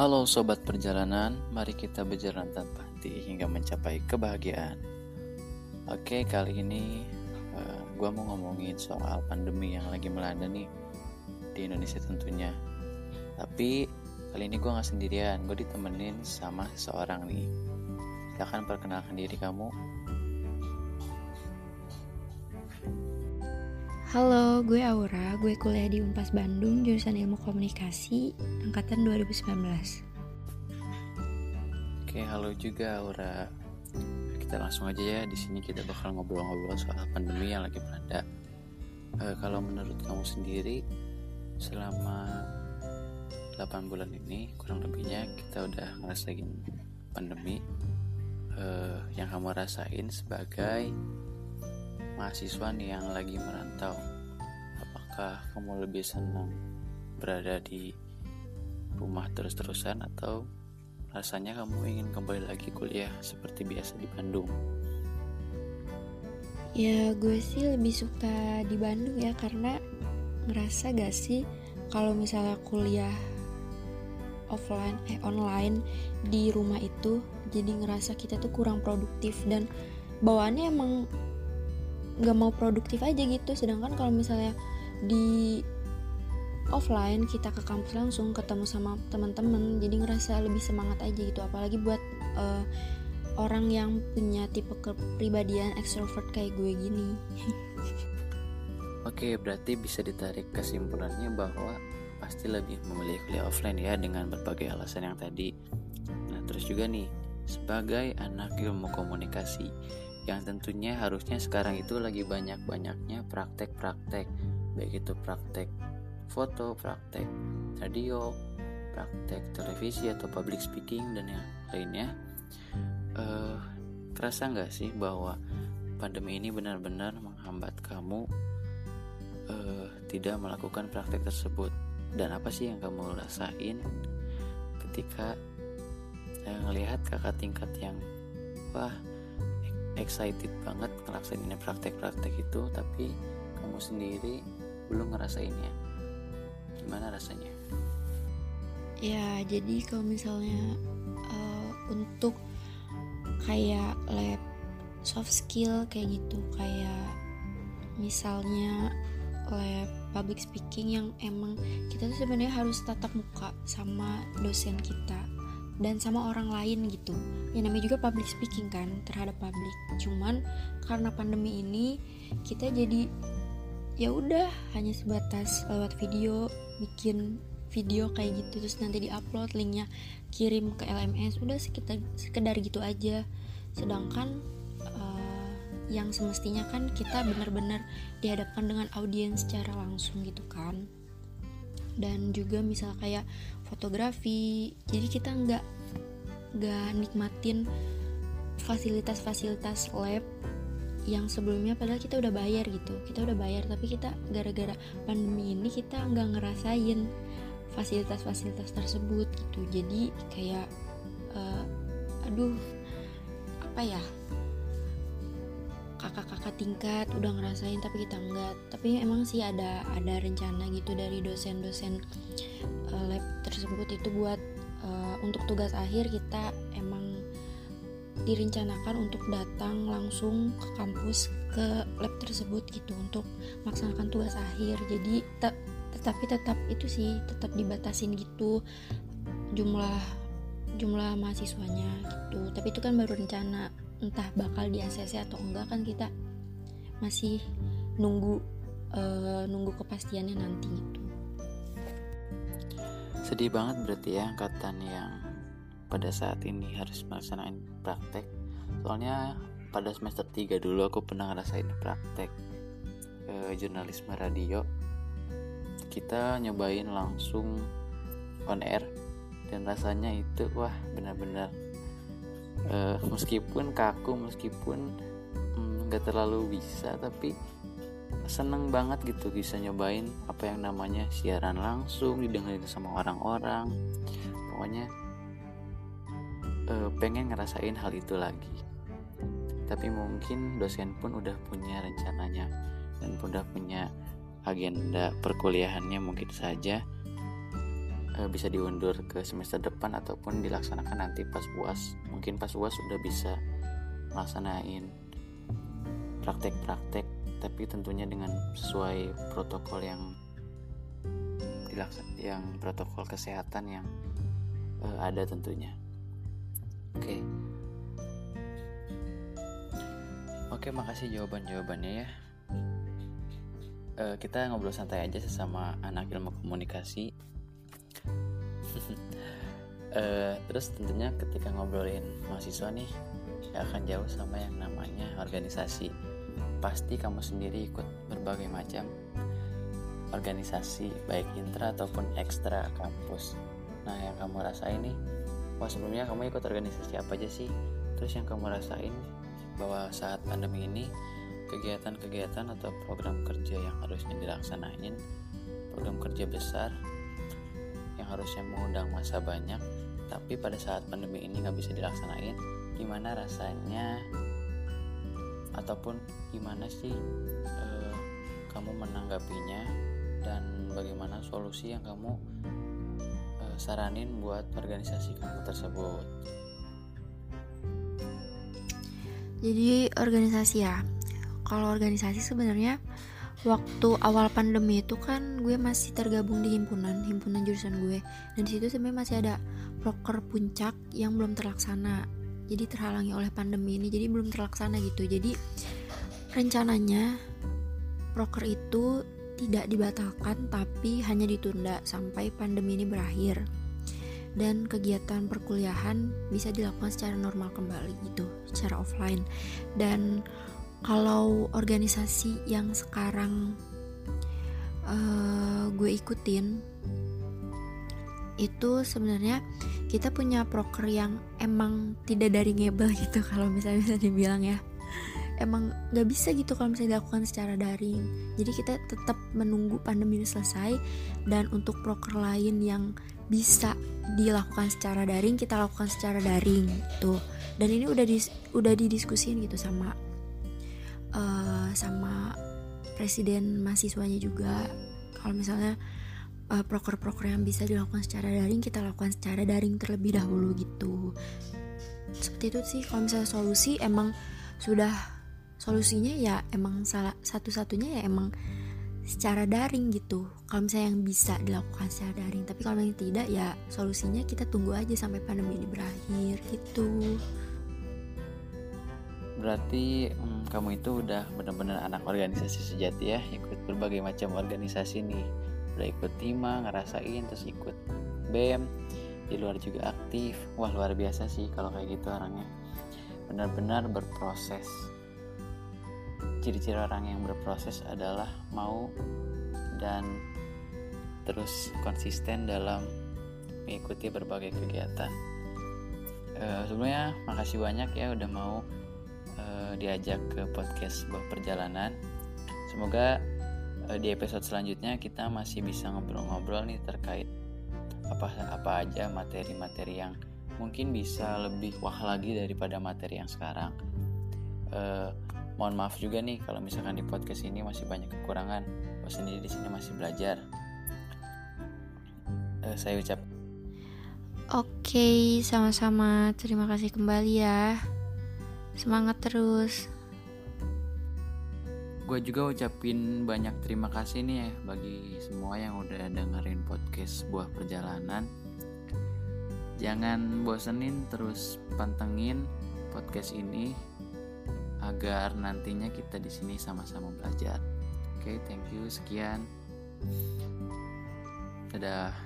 Halo sobat perjalanan, mari kita berjalan tanpa henti hingga mencapai kebahagiaan. Oke, kali ini uh, eh, gue mau ngomongin soal pandemi yang lagi melanda nih di Indonesia tentunya. Tapi kali ini gue gak sendirian, gue ditemenin sama seseorang nih. Silahkan perkenalkan diri kamu. Halo, gue Aura, gue kuliah di Unpas Bandung, jurusan Ilmu Komunikasi, angkatan 2019. Oke, halo juga Aura. Kita langsung aja ya, di sini kita bakal ngobrol-ngobrol soal pandemi yang lagi melanda. E, kalau menurut kamu sendiri, selama 8 bulan ini, kurang lebihnya kita udah ngerasain pandemi, e, yang kamu rasain sebagai mahasiswa nih yang lagi merantau. Apakah kamu lebih senang berada di rumah terus-terusan atau rasanya kamu ingin kembali lagi kuliah seperti biasa di Bandung? Ya gue sih lebih suka di Bandung ya karena ngerasa gak sih kalau misalnya kuliah offline eh online di rumah itu jadi ngerasa kita tuh kurang produktif dan bawaannya emang nggak mau produktif aja gitu. Sedangkan kalau misalnya di offline kita ke kampus langsung ketemu sama teman-teman jadi ngerasa lebih semangat aja gitu. Apalagi buat uh, orang yang punya tipe kepribadian extrovert kayak gue gini. Oke, berarti bisa ditarik kesimpulannya bahwa pasti lebih memilih kuliah offline ya dengan berbagai alasan yang tadi. Nah, terus juga nih, sebagai anak ilmu komunikasi, yang tentunya harusnya sekarang itu lagi banyak-banyaknya praktek-praktek. Baik itu praktek foto, praktek radio, praktek televisi atau public speaking dan yang lainnya. Uh, kerasa nggak sih bahwa pandemi ini benar-benar menghambat kamu uh, tidak melakukan praktek tersebut? Dan apa sih yang kamu rasain ketika uh, kakak tingkat yang wah excited banget ngelaksanain praktek-praktek itu tapi kamu sendiri belum ngerasainnya. Gimana rasanya? Ya jadi kalau misalnya uh, untuk kayak lab soft skill kayak gitu kayak misalnya lab public speaking yang emang kita tuh sebenarnya harus tatap muka sama dosen kita dan sama orang lain gitu. Yang namanya juga public speaking kan terhadap publik. Cuman karena pandemi ini kita jadi ya udah hanya sebatas lewat video bikin video kayak gitu terus nanti diupload linknya kirim ke LMS udah sekitar sekedar gitu aja. Sedangkan uh, yang semestinya kan kita benar-benar dihadapkan dengan audiens secara langsung gitu kan dan juga misal kayak fotografi. Jadi kita nggak nggak nikmatin fasilitas-fasilitas lab yang sebelumnya padahal kita udah bayar gitu. Kita udah bayar tapi kita gara-gara pandemi ini kita nggak ngerasain fasilitas-fasilitas tersebut gitu. Jadi kayak uh, aduh apa ya kakak-kakak tingkat udah ngerasain tapi kita enggak. Tapi emang sih ada ada rencana gitu dari dosen-dosen uh, lab tersebut itu buat uh, untuk tugas akhir kita emang direncanakan untuk datang langsung ke kampus ke lab tersebut gitu untuk melaksanakan tugas akhir. Jadi te tetapi tetap itu sih tetap dibatasin gitu jumlah jumlah mahasiswanya gitu. Tapi itu kan baru rencana entah bakal di ACC atau enggak kan kita masih nunggu uh, nunggu kepastiannya nanti gitu. Sedih banget berarti ya angkatan yang pada saat ini harus melaksanakan praktek. Soalnya pada semester 3 dulu aku pernah ngerasain praktek uh, jurnalisme radio. Kita nyobain langsung on air dan rasanya itu wah benar-benar uh, meskipun kaku meskipun mm, nggak mm, terlalu bisa tapi seneng banget gitu bisa nyobain apa yang namanya siaran langsung didengarin sama orang-orang. Pokoknya uh, pengen ngerasain hal itu lagi. Tapi mungkin dosen pun udah punya rencananya dan udah punya agenda perkuliahannya mungkin saja uh, bisa diundur ke semester depan ataupun dilaksanakan nanti pas uas mungkin pas uas sudah bisa melaksanain praktek-praktek tapi tentunya dengan sesuai protokol yang dilaksan yang protokol kesehatan yang uh, ada tentunya. Oke. Okay. oke okay, makasih jawaban jawabannya ya. Uh, kita ngobrol santai aja sesama anak ilmu komunikasi uh, terus tentunya ketika ngobrolin mahasiswa nih gak akan jauh sama yang namanya organisasi. Pasti kamu sendiri ikut berbagai macam organisasi baik intra ataupun ekstra kampus. Nah yang kamu rasain nih wah sebelumnya kamu ikut organisasi apa aja sih? Terus yang kamu rasain bahwa saat pandemi ini kegiatan-kegiatan atau program kerja yang harusnya dilaksanain program kerja besar harusnya mengundang masa banyak tapi pada saat pandemi ini nggak bisa dilaksanain gimana rasanya? Ataupun gimana sih eh, kamu menanggapinya? Dan bagaimana solusi yang kamu eh, saranin buat organisasi kamu tersebut? Jadi organisasi ya. Kalau organisasi sebenarnya waktu awal pandemi itu kan gue masih tergabung di himpunan himpunan jurusan gue. Dan di situ sebenarnya masih ada proker puncak yang belum terlaksana. Jadi terhalangi oleh pandemi ini jadi belum terlaksana gitu. Jadi rencananya proker itu tidak dibatalkan tapi hanya ditunda sampai pandemi ini berakhir. Dan kegiatan perkuliahan bisa dilakukan secara normal kembali gitu secara offline. Dan kalau organisasi yang sekarang uh, gue ikutin itu sebenarnya kita punya proker yang emang tidak dari ngebel gitu kalau misalnya bisa dibilang ya. Emang gak bisa gitu kalau misalnya dilakukan secara daring. Jadi kita tetap menunggu pandemi ini selesai dan untuk proker lain yang bisa dilakukan secara daring kita lakukan secara daring tuh dan ini udah dis udah didiskusin gitu sama uh, sama presiden mahasiswanya juga. Kalau misalnya uh, proker-proker yang bisa dilakukan secara daring kita lakukan secara daring terlebih dahulu gitu. Seperti itu sih kalau misalnya solusi emang sudah solusinya ya emang salah satu-satunya ya emang secara daring gitu. Kalau misalnya yang bisa dilakukan secara daring tapi kalau yang tidak ya solusinya kita tunggu aja sampai pandemi ini berakhir gitu berarti hmm, kamu itu udah benar-benar anak organisasi sejati ya ikut berbagai macam organisasi nih. Udah ikut Tima ngerasain terus ikut BEM di luar juga aktif. Wah luar biasa sih kalau kayak gitu orangnya. Benar-benar berproses. Ciri-ciri orang yang berproses adalah mau dan terus konsisten dalam mengikuti berbagai kegiatan. Uh, sebelumnya makasih banyak ya udah mau uh, diajak ke podcast sebuah perjalanan. Semoga uh, di episode selanjutnya kita masih bisa ngobrol-ngobrol nih terkait apa apa aja materi-materi yang mungkin bisa lebih wah lagi daripada materi yang sekarang. Uh, mohon maaf juga nih kalau misalkan di podcast ini masih banyak kekurangan. Gue sendiri di sini masih belajar. Uh, saya ucap. Oke, sama-sama. Terima kasih kembali ya. Semangat terus. Gue juga ucapin banyak terima kasih nih ya bagi semua yang udah dengerin podcast buah perjalanan. Jangan bosenin terus pantengin podcast ini agar nantinya kita di sini sama-sama belajar. Oke, okay, thank you. Sekian. Dadah.